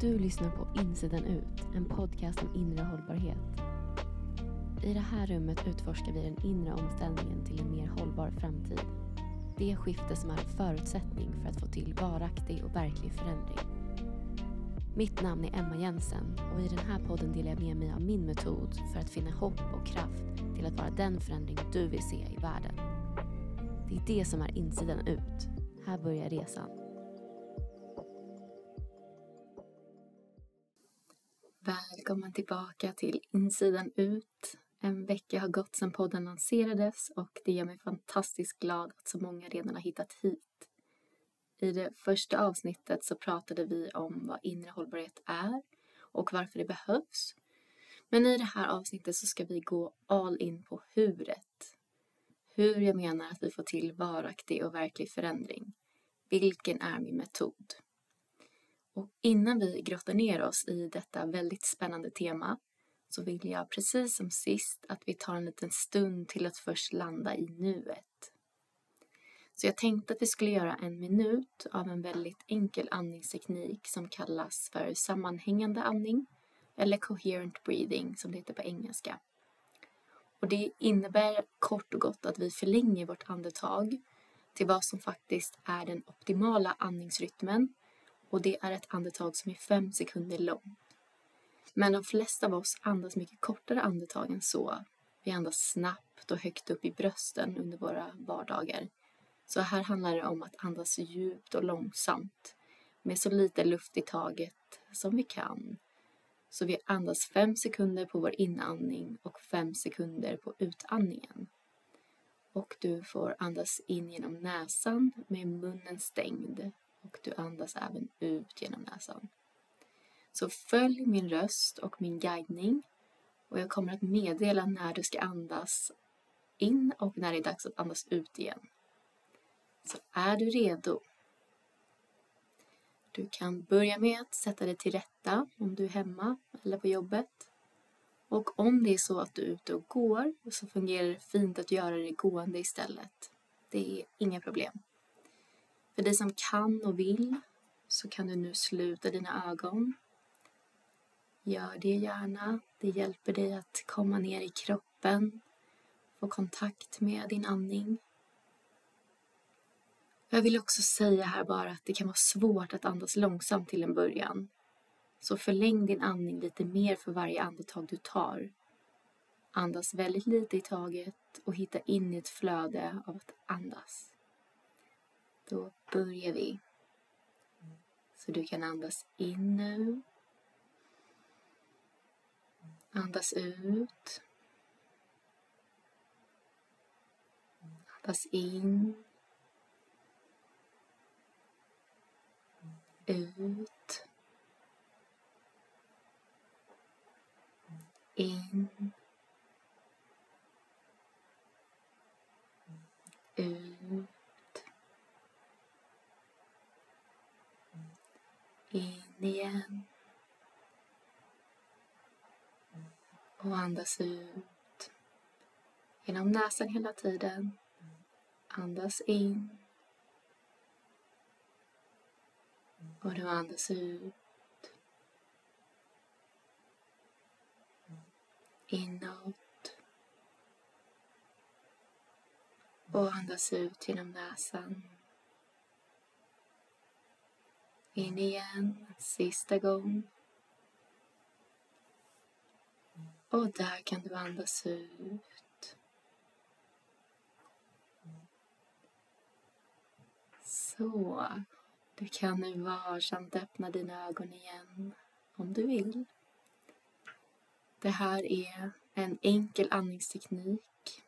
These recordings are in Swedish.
Du lyssnar på Insidan ut, en podcast om inre hållbarhet. I det här rummet utforskar vi den inre omställningen till en mer hållbar framtid. Det skifte som är en förutsättning för att få till varaktig och verklig förändring. Mitt namn är Emma Jensen och i den här podden delar jag med mig av min metod för att finna hopp och kraft till att vara den förändring du vill se i världen. Det är det som är insidan ut. Här börjar resan. Välkommen tillbaka till Insidan ut. En vecka har gått sedan podden lanserades och det gör mig fantastiskt glad att så många redan har hittat hit. I det första avsnittet så pratade vi om vad inre hållbarhet är och varför det behövs. Men i det här avsnittet så ska vi gå all in på huret. Hur jag menar att vi får till varaktig och verklig förändring. Vilken är min metod? Och innan vi grottar ner oss i detta väldigt spännande tema så vill jag precis som sist att vi tar en liten stund till att först landa i nuet. Så jag tänkte att vi skulle göra en minut av en väldigt enkel andningsteknik som kallas för sammanhängande andning eller coherent breathing som det heter på engelska. Och det innebär kort och gott att vi förlänger vårt andetag till vad som faktiskt är den optimala andningsrytmen och det är ett andetag som är fem sekunder långt. Men de flesta av oss andas mycket kortare andetag än så. Vi andas snabbt och högt upp i brösten under våra vardagar. Så här handlar det om att andas djupt och långsamt med så lite luft i taget som vi kan. Så vi andas fem sekunder på vår inandning och fem sekunder på utandningen. Och du får andas in genom näsan med munnen stängd och du andas även ut genom näsan. Så följ min röst och min guidning och jag kommer att meddela när du ska andas in och när det är dags att andas ut igen. Så är du redo? Du kan börja med att sätta dig till rätta om du är hemma eller på jobbet. Och om det är så att du är ute och går så fungerar det fint att göra det gående istället. Det är inga problem. För dig som kan och vill så kan du nu sluta dina ögon. Gör det gärna. Det hjälper dig att komma ner i kroppen, få kontakt med din andning. Jag vill också säga här bara att det kan vara svårt att andas långsamt till en början. Så förläng din andning lite mer för varje andetag du tar. Andas väldigt lite i taget och hitta in i ett flöde av att andas. Då börjar vi. Så du kan andas in nu. Andas ut. Andas in. Ut. In. Ut. In igen. Och andas ut. Genom näsan hela tiden. Andas in. Och du andas ut. Inåt. Och andas ut genom näsan. In igen, sista gång. Och där kan du andas ut. Så. Du kan nu varsamt öppna dina ögon igen om du vill. Det här är en enkel andningsteknik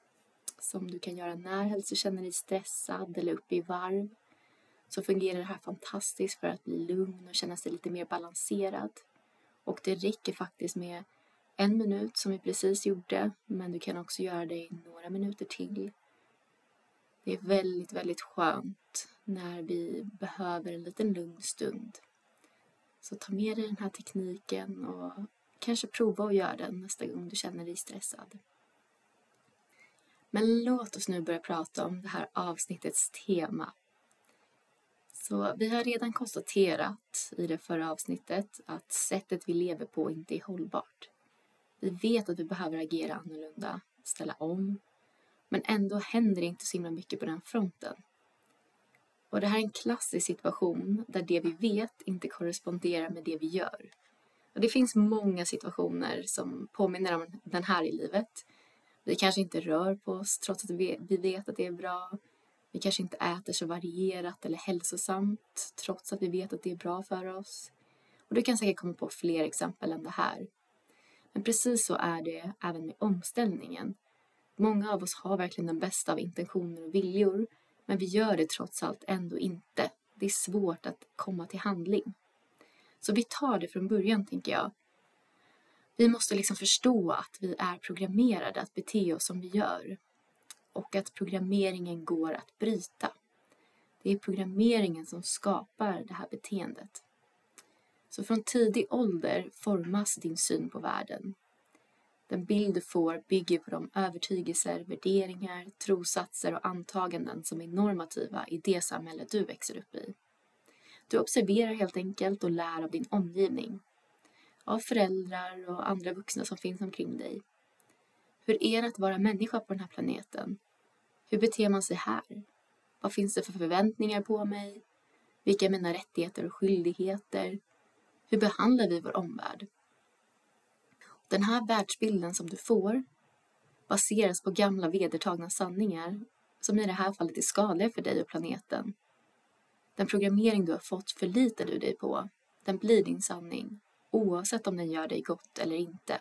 som du kan göra när helst du känner dig stressad eller uppe i varv så fungerar det här fantastiskt för att bli lugn och känna sig lite mer balanserad. Och det räcker faktiskt med en minut som vi precis gjorde, men du kan också göra det i några minuter till. Det är väldigt, väldigt skönt när vi behöver en liten lugn stund. Så ta med dig den här tekniken och kanske prova att göra den nästa gång du känner dig stressad. Men låt oss nu börja prata om det här avsnittets tema så vi har redan konstaterat i det förra avsnittet att sättet vi lever på inte är hållbart. Vi vet att vi behöver agera annorlunda, ställa om, men ändå händer det inte så himla mycket på den fronten. Och det här är en klassisk situation där det vi vet inte korresponderar med det vi gör. Och det finns många situationer som påminner om den här i livet. Vi kanske inte rör på oss trots att vi vet att det är bra. Vi kanske inte äter så varierat eller hälsosamt trots att vi vet att det är bra för oss. Och du kan säkert komma på fler exempel än det här. Men precis så är det även med omställningen. Många av oss har verkligen den bästa av intentioner och viljor, men vi gör det trots allt ändå inte. Det är svårt att komma till handling. Så vi tar det från början, tänker jag. Vi måste liksom förstå att vi är programmerade att bete oss som vi gör och att programmeringen går att bryta. Det är programmeringen som skapar det här beteendet. Så från tidig ålder formas din syn på världen. Den bild du får bygger på de övertygelser, värderingar, trosatser och antaganden som är normativa i det samhälle du växer upp i. Du observerar helt enkelt och lär av din omgivning. Av föräldrar och andra vuxna som finns omkring dig. Hur är det att vara människa på den här planeten? Hur beter man sig här? Vad finns det för förväntningar på mig? Vilka är mina rättigheter och skyldigheter? Hur behandlar vi vår omvärld? Den här världsbilden som du får baseras på gamla vedertagna sanningar som i det här fallet är skadliga för dig och planeten. Den programmering du har fått förlitar du dig på. Den blir din sanning oavsett om den gör dig gott eller inte.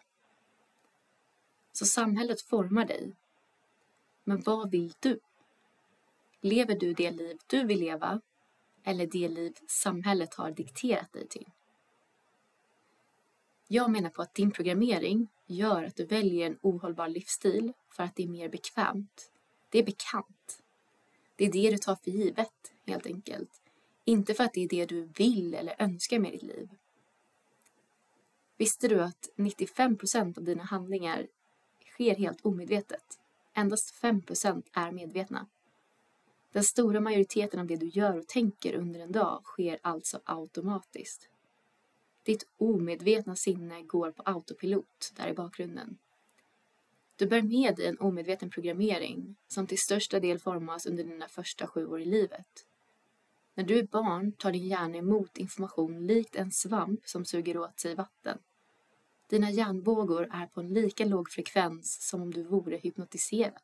Så samhället formar dig. Men vad vill du? Lever du det liv du vill leva eller det liv samhället har dikterat dig till? Jag menar på att din programmering gör att du väljer en ohållbar livsstil för att det är mer bekvämt. Det är bekant. Det är det du tar för givet, helt enkelt. Inte för att det är det du vill eller önskar med ditt liv. Visste du att 95 procent av dina handlingar sker helt omedvetet? Endast 5 är medvetna. Den stora majoriteten av det du gör och tänker under en dag sker alltså automatiskt. Ditt omedvetna sinne går på autopilot där i bakgrunden. Du bär med dig en omedveten programmering som till största del formas under dina första sju år i livet. När du är barn tar din hjärna emot information likt en svamp som suger åt sig vatten. Dina hjärnvågor är på en lika låg frekvens som om du vore hypnotiserad.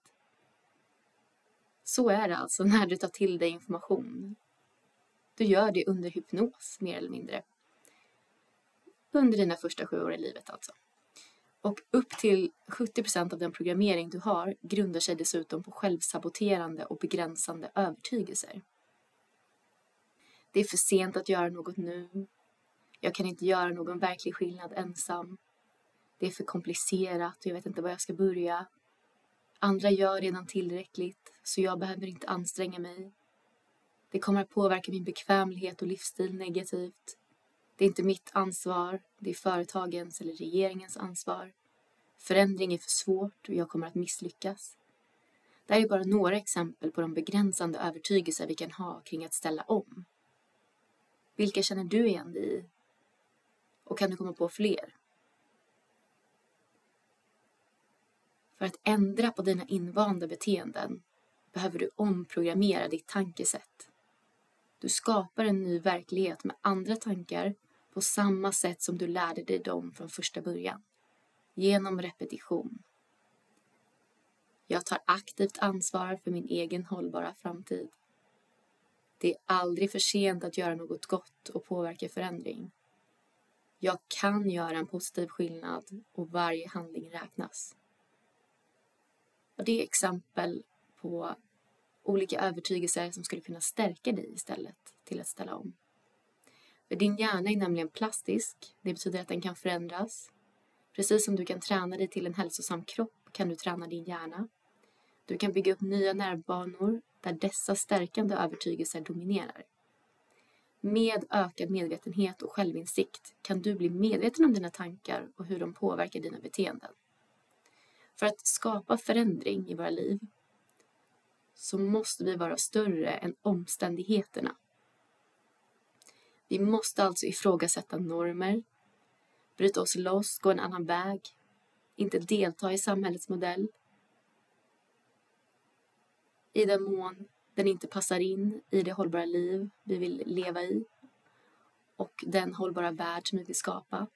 Så är det alltså när du tar till dig information. Du gör det under hypnos, mer eller mindre. Under dina första sju år i livet alltså. Och upp till 70% av den programmering du har grundar sig dessutom på självsaboterande och begränsande övertygelser. Det är för sent att göra något nu. Jag kan inte göra någon verklig skillnad ensam. Det är för komplicerat och jag vet inte var jag ska börja. Andra gör redan tillräckligt, så jag behöver inte anstränga mig. Det kommer att påverka min bekvämlighet och livsstil negativt. Det är inte mitt ansvar, det är företagens eller regeringens ansvar. Förändring är för svårt och jag kommer att misslyckas. Det här är bara några exempel på de begränsande övertygelser vi kan ha kring att ställa om. Vilka känner du igen dig i? Och kan du komma på fler? För att ändra på dina invanda beteenden behöver du omprogrammera ditt tankesätt. Du skapar en ny verklighet med andra tankar på samma sätt som du lärde dig dem från första början. Genom repetition. Jag tar aktivt ansvar för min egen hållbara framtid. Det är aldrig för sent att göra något gott och påverka förändring. Jag kan göra en positiv skillnad och varje handling räknas. Och det är exempel på olika övertygelser som skulle kunna stärka dig istället till att ställa om. För din hjärna är nämligen plastisk. Det betyder att den kan förändras. Precis som du kan träna dig till en hälsosam kropp kan du träna din hjärna. Du kan bygga upp nya nervbanor där dessa stärkande övertygelser dominerar. Med ökad medvetenhet och självinsikt kan du bli medveten om dina tankar och hur de påverkar dina beteenden. För att skapa förändring i våra liv så måste vi vara större än omständigheterna. Vi måste alltså ifrågasätta normer, bryta oss loss, gå en annan väg, inte delta i samhällets modell. I den mån den inte passar in i det hållbara liv vi vill leva i och den hållbara värld som vi vill skapa.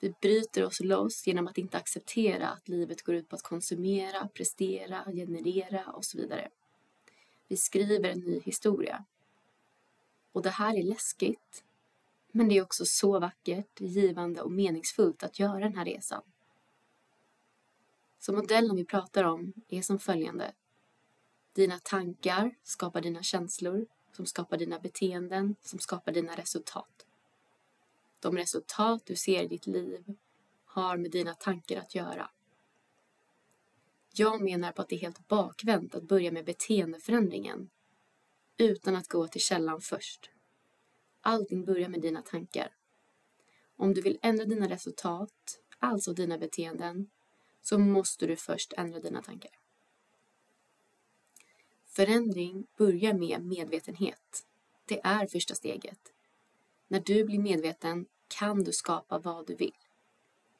Vi bryter oss loss genom att inte acceptera att livet går ut på att konsumera, prestera, generera och så vidare. Vi skriver en ny historia. Och det här är läskigt. Men det är också så vackert, givande och meningsfullt att göra den här resan. Så modellen vi pratar om är som följande. Dina tankar skapar dina känslor, som skapar dina beteenden, som skapar dina resultat. De resultat du ser i ditt liv har med dina tankar att göra. Jag menar på att det är helt bakvänt att börja med beteendeförändringen utan att gå till källan först. Allting börjar med dina tankar. Om du vill ändra dina resultat, alltså dina beteenden, så måste du först ändra dina tankar. Förändring börjar med medvetenhet. Det är första steget. När du blir medveten kan du skapa vad du vill.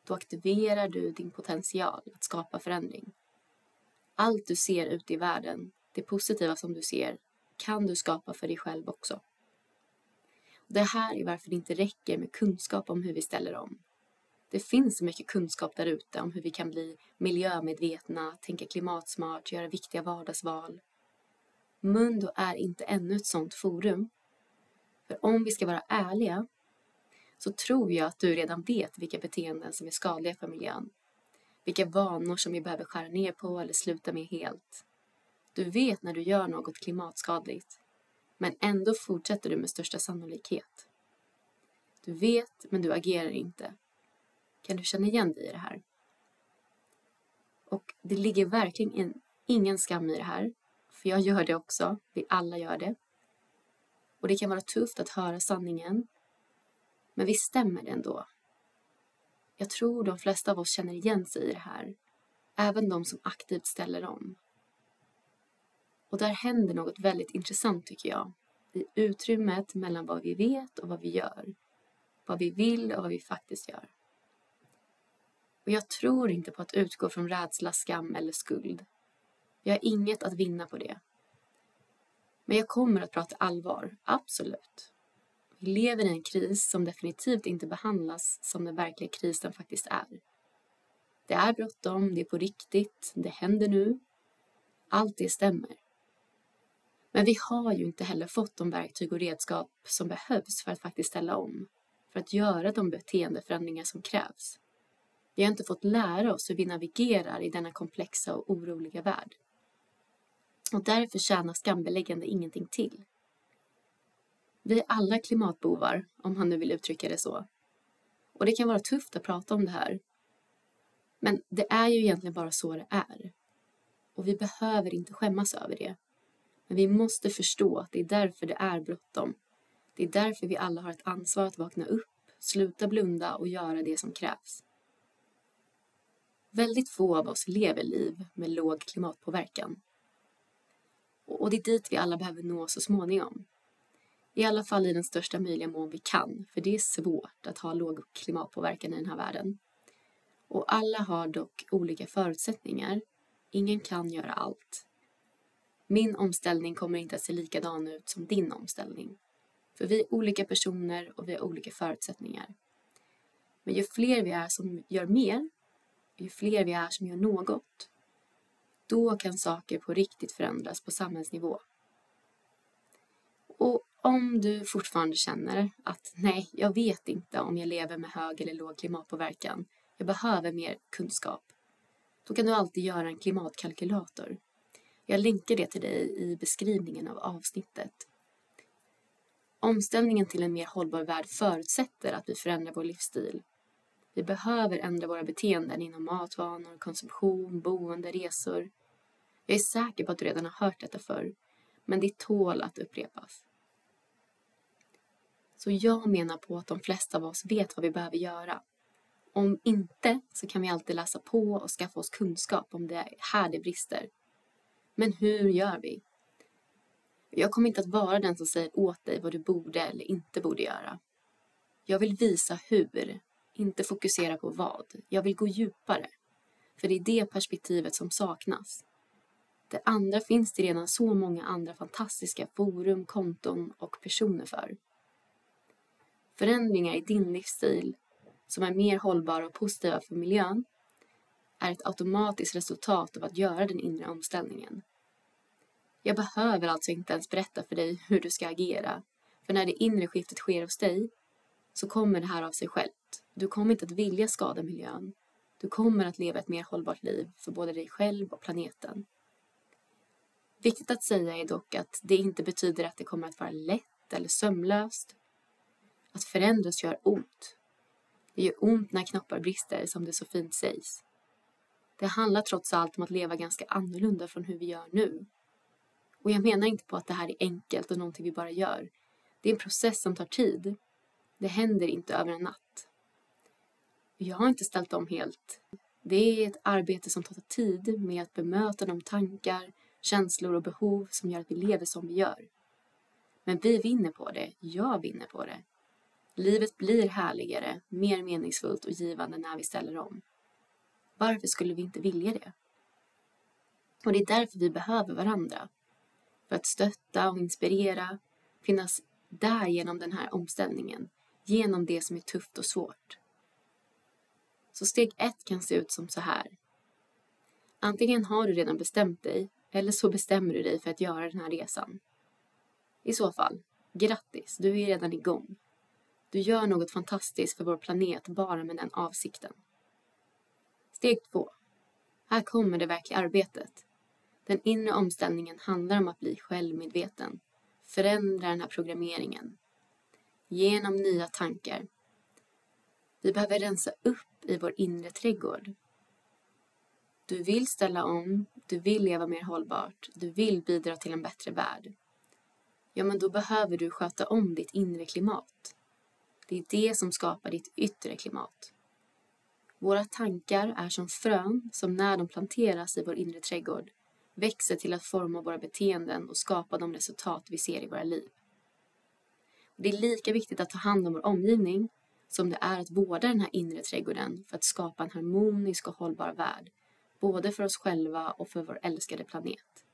Då aktiverar du din potential att skapa förändring. Allt du ser ute i världen, det positiva som du ser, kan du skapa för dig själv också. Det här är varför det inte räcker med kunskap om hur vi ställer om. Det finns så mycket kunskap där ute om hur vi kan bli miljömedvetna, tänka klimatsmart, göra viktiga vardagsval. Mundo är inte ännu ett sådant forum. För om vi ska vara ärliga så tror jag att du redan vet vilka beteenden som är skadliga för miljön. Vilka vanor som vi behöver skära ner på eller sluta med helt. Du vet när du gör något klimatskadligt. Men ändå fortsätter du med största sannolikhet. Du vet, men du agerar inte. Kan du känna igen dig i det här? Och det ligger verkligen in, ingen skam i det här. För jag gör det också. Vi alla gör det. Och det kan vara tufft att höra sanningen. Men visst stämmer det ändå. Jag tror de flesta av oss känner igen sig i det här. Även de som aktivt ställer om. Och där händer något väldigt intressant tycker jag. I utrymmet mellan vad vi vet och vad vi gör. Vad vi vill och vad vi faktiskt gör. Och jag tror inte på att utgå från rädsla, skam eller skuld. Jag har inget att vinna på det. Men jag kommer att prata allvar, absolut. Vi lever i en kris som definitivt inte behandlas som den verkliga krisen faktiskt är. Det är bråttom, det är på riktigt, det händer nu. Allt det stämmer. Men vi har ju inte heller fått de verktyg och redskap som behövs för att faktiskt ställa om. För att göra de beteendeförändringar som krävs. Vi har inte fått lära oss hur vi navigerar i denna komplexa och oroliga värld. Och därför tjänar skambeläggande ingenting till. Vi är alla klimatbovar, om han nu vill uttrycka det så. Och det kan vara tufft att prata om det här. Men det är ju egentligen bara så det är. Och vi behöver inte skämmas över det. Men vi måste förstå att det är därför det är bråttom. Det är därför vi alla har ett ansvar att vakna upp, sluta blunda och göra det som krävs. Väldigt få av oss lever liv med låg klimatpåverkan. Och det är dit vi alla behöver nå så småningom. I alla fall i den största möjliga mån vi kan, för det är svårt att ha låg klimatpåverkan i den här världen. Och alla har dock olika förutsättningar. Ingen kan göra allt. Min omställning kommer inte att se likadan ut som din omställning. För vi är olika personer och vi har olika förutsättningar. Men ju fler vi är som gör mer, ju fler vi är som gör något, då kan saker på riktigt förändras på samhällsnivå. Och om du fortfarande känner att nej, jag vet inte om jag lever med hög eller låg klimatpåverkan, jag behöver mer kunskap, då kan du alltid göra en klimatkalkylator. Jag länkar det till dig i beskrivningen av avsnittet. Omställningen till en mer hållbar värld förutsätter att vi förändrar vår livsstil. Vi behöver ändra våra beteenden inom matvanor, konsumtion, boende, resor. Jag är säker på att du redan har hört detta förr, men det tål att upprepas. Så jag menar på att de flesta av oss vet vad vi behöver göra. Om inte så kan vi alltid läsa på och skaffa oss kunskap om det är här det brister. Men hur gör vi? Jag kommer inte att vara den som säger åt dig vad du borde eller inte borde göra. Jag vill visa hur, inte fokusera på vad. Jag vill gå djupare. För det är det perspektivet som saknas. Det andra finns det redan så många andra fantastiska forum, konton och personer för. Förändringar i din livsstil som är mer hållbara och positiva för miljön är ett automatiskt resultat av att göra den inre omställningen. Jag behöver alltså inte ens berätta för dig hur du ska agera, för när det inre skiftet sker hos dig så kommer det här av sig självt. Du kommer inte att vilja skada miljön. Du kommer att leva ett mer hållbart liv för både dig själv och planeten. Viktigt att säga är dock att det inte betyder att det kommer att vara lätt eller sömlöst. Att förändras gör ont. Det gör ont när knoppar brister, som det så fint sägs. Det handlar trots allt om att leva ganska annorlunda från hur vi gör nu. Och jag menar inte på att det här är enkelt och någonting vi bara gör. Det är en process som tar tid. Det händer inte över en natt. Jag har inte ställt om helt. Det är ett arbete som tar tid med att bemöta de tankar, känslor och behov som gör att vi lever som vi gör. Men vi vinner på det. Jag vinner på det. Livet blir härligare, mer meningsfullt och givande när vi ställer om. Varför skulle vi inte vilja det? Och det är därför vi behöver varandra. För att stötta och inspirera, finnas där genom den här omställningen, genom det som är tufft och svårt. Så steg ett kan se ut som så här. Antingen har du redan bestämt dig eller så bestämmer du dig för att göra den här resan. I så fall, grattis, du är redan igång. Du gör något fantastiskt för vår planet bara med den avsikten. Steg två. Här kommer det verkliga arbetet. Den inre omställningen handlar om att bli självmedveten, förändra den här programmeringen, genom nya tankar. Vi behöver rensa upp i vår inre trädgård. Du vill ställa om, du vill leva mer hållbart, du vill bidra till en bättre värld. Ja, men då behöver du sköta om ditt inre klimat. Det är det som skapar ditt yttre klimat. Våra tankar är som frön som när de planteras i vår inre trädgård växer till att forma våra beteenden och skapa de resultat vi ser i våra liv. Det är lika viktigt att ta hand om vår omgivning som det är att vårda den här inre trädgården för att skapa en harmonisk och hållbar värld, både för oss själva och för vår älskade planet.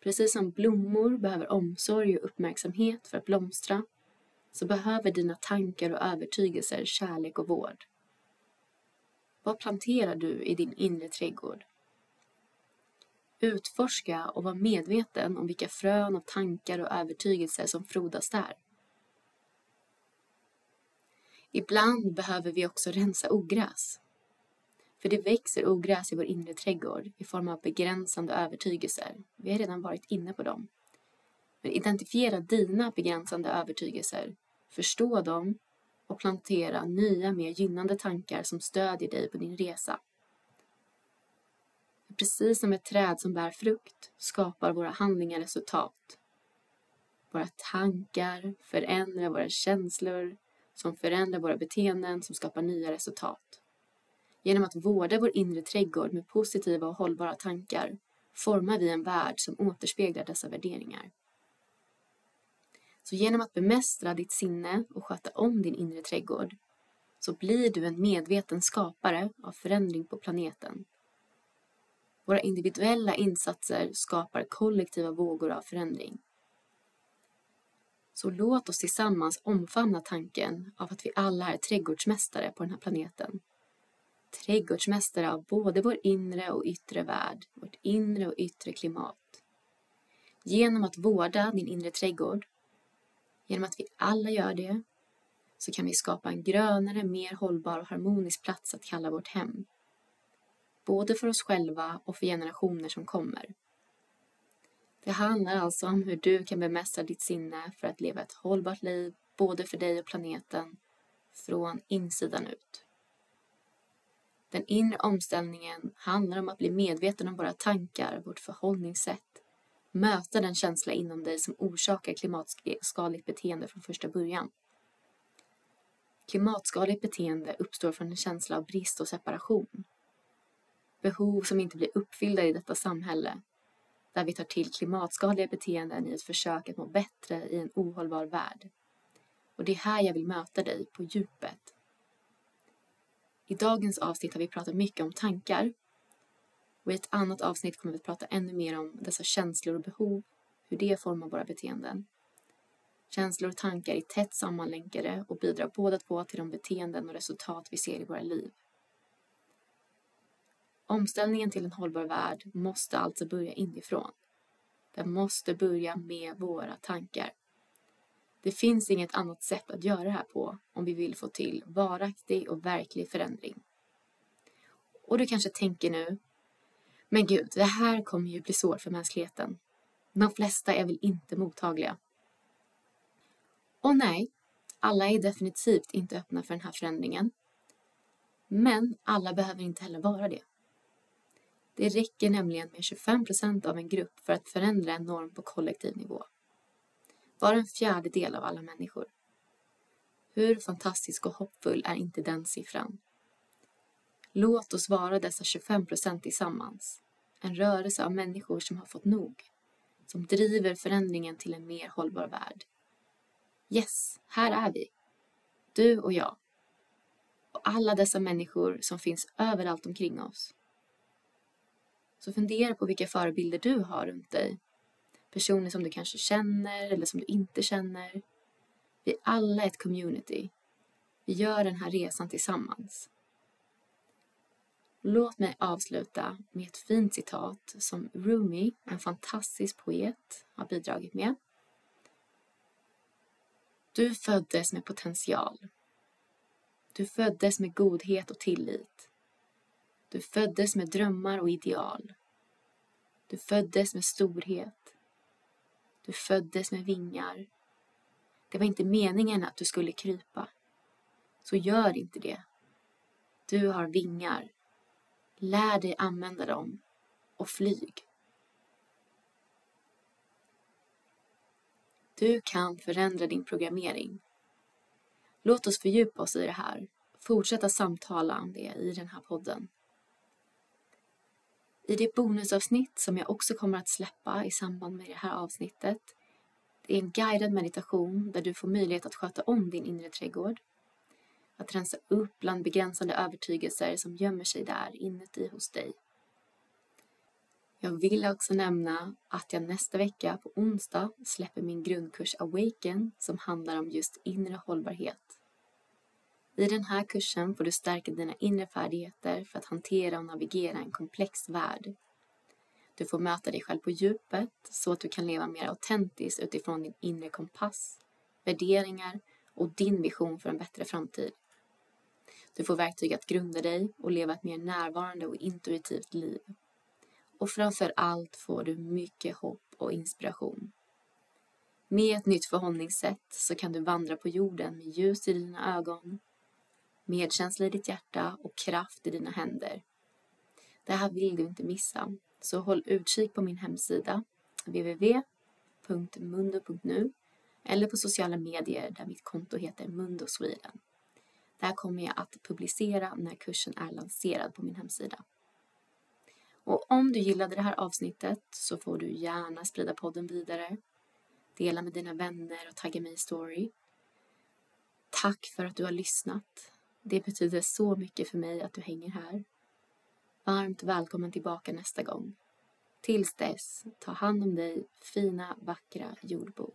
Precis som blommor behöver omsorg och uppmärksamhet för att blomstra så behöver dina tankar och övertygelser kärlek och vård. Vad planterar du i din inre trädgård? Utforska och var medveten om vilka frön av tankar och övertygelser som frodas där. Ibland behöver vi också rensa ogräs. För det växer ogräs i vår inre trädgård i form av begränsande övertygelser. Vi har redan varit inne på dem. Men identifiera dina begränsande övertygelser, förstå dem och plantera nya mer gynnande tankar som stödjer dig på din resa. Precis som ett träd som bär frukt skapar våra handlingar resultat. Våra tankar förändrar våra känslor som förändrar våra beteenden som skapar nya resultat. Genom att vårda vår inre trädgård med positiva och hållbara tankar formar vi en värld som återspeglar dessa värderingar. Så genom att bemästra ditt sinne och sköta om din inre trädgård så blir du en medveten skapare av förändring på planeten. Våra individuella insatser skapar kollektiva vågor av förändring. Så låt oss tillsammans omfamna tanken av att vi alla är trädgårdsmästare på den här planeten. Trädgårdsmästare av både vår inre och yttre värld, vårt inre och yttre klimat. Genom att vårda din inre trädgård Genom att vi alla gör det så kan vi skapa en grönare, mer hållbar och harmonisk plats att kalla vårt hem. Både för oss själva och för generationer som kommer. Det handlar alltså om hur du kan bemästra ditt sinne för att leva ett hållbart liv, både för dig och planeten, från insidan ut. Den inre omställningen handlar om att bli medveten om våra tankar, vårt förhållningssätt möta den känsla inom dig som orsakar klimatskadligt beteende från första början. Klimatskadligt beteende uppstår från en känsla av brist och separation. Behov som inte blir uppfyllda i detta samhälle. där vi tar till klimatskadliga beteenden i ett försök att må bättre i en ohållbar värld. Och det är här jag vill möta dig på djupet. I dagens avsnitt har vi pratat mycket om tankar och i ett annat avsnitt kommer vi att prata ännu mer om dessa känslor och behov, hur det formar våra beteenden. Känslor och tankar är tätt sammanlänkade och bidrar båda två till de beteenden och resultat vi ser i våra liv. Omställningen till en hållbar värld måste alltså börja inifrån. Den måste börja med våra tankar. Det finns inget annat sätt att göra det här på om vi vill få till varaktig och verklig förändring. Och du kanske tänker nu, men gud, det här kommer ju bli svårt för mänskligheten. De flesta är väl inte mottagliga? Och nej, alla är definitivt inte öppna för den här förändringen. Men alla behöver inte heller vara det. Det räcker nämligen med 25 procent av en grupp för att förändra en norm på kollektiv nivå. Bara en fjärdedel av alla människor. Hur fantastisk och hoppfull är inte den siffran? Låt oss vara dessa 25 procent tillsammans. En rörelse av människor som har fått nog. Som driver förändringen till en mer hållbar värld. Yes, här är vi. Du och jag. Och alla dessa människor som finns överallt omkring oss. Så fundera på vilka förebilder du har runt dig. Personer som du kanske känner eller som du inte känner. Vi är alla ett community. Vi gör den här resan tillsammans. Låt mig avsluta med ett fint citat som Rumi, en fantastisk poet, har bidragit med. Du föddes med potential. Du föddes med godhet och tillit. Du föddes med drömmar och ideal. Du föddes med storhet. Du föddes med vingar. Det var inte meningen att du skulle krypa. Så gör inte det. Du har vingar. Lär dig använda dem och flyg. Du kan förändra din programmering. Låt oss fördjupa oss i det här. Fortsätta samtala om det i den här podden. I det bonusavsnitt som jag också kommer att släppa i samband med det här avsnittet det är en guidad meditation där du får möjlighet att sköta om din inre trädgård. Att rensa upp bland begränsande övertygelser som gömmer sig där inuti hos dig. Jag vill också nämna att jag nästa vecka på onsdag släpper min grundkurs Awaken som handlar om just inre hållbarhet. I den här kursen får du stärka dina inre färdigheter för att hantera och navigera en komplex värld. Du får möta dig själv på djupet så att du kan leva mer autentiskt utifrån din inre kompass, värderingar och din vision för en bättre framtid. Du får verktyg att grunda dig och leva ett mer närvarande och intuitivt liv. Och framför allt får du mycket hopp och inspiration. Med ett nytt förhållningssätt så kan du vandra på jorden med ljus i dina ögon, medkänsla i ditt hjärta och kraft i dina händer. Det här vill du inte missa, så håll utkik på min hemsida www.mundo.nu eller på sociala medier där mitt konto heter Mundo Sweden. Här kommer jag att publicera när kursen är lanserad på min hemsida. Och om du gillade det här avsnittet så får du gärna sprida podden vidare. Dela med dina vänner och tagga mig i story. Tack för att du har lyssnat. Det betyder så mycket för mig att du hänger här. Varmt välkommen tillbaka nästa gång. Tills dess, ta hand om dig, fina, vackra jordbo.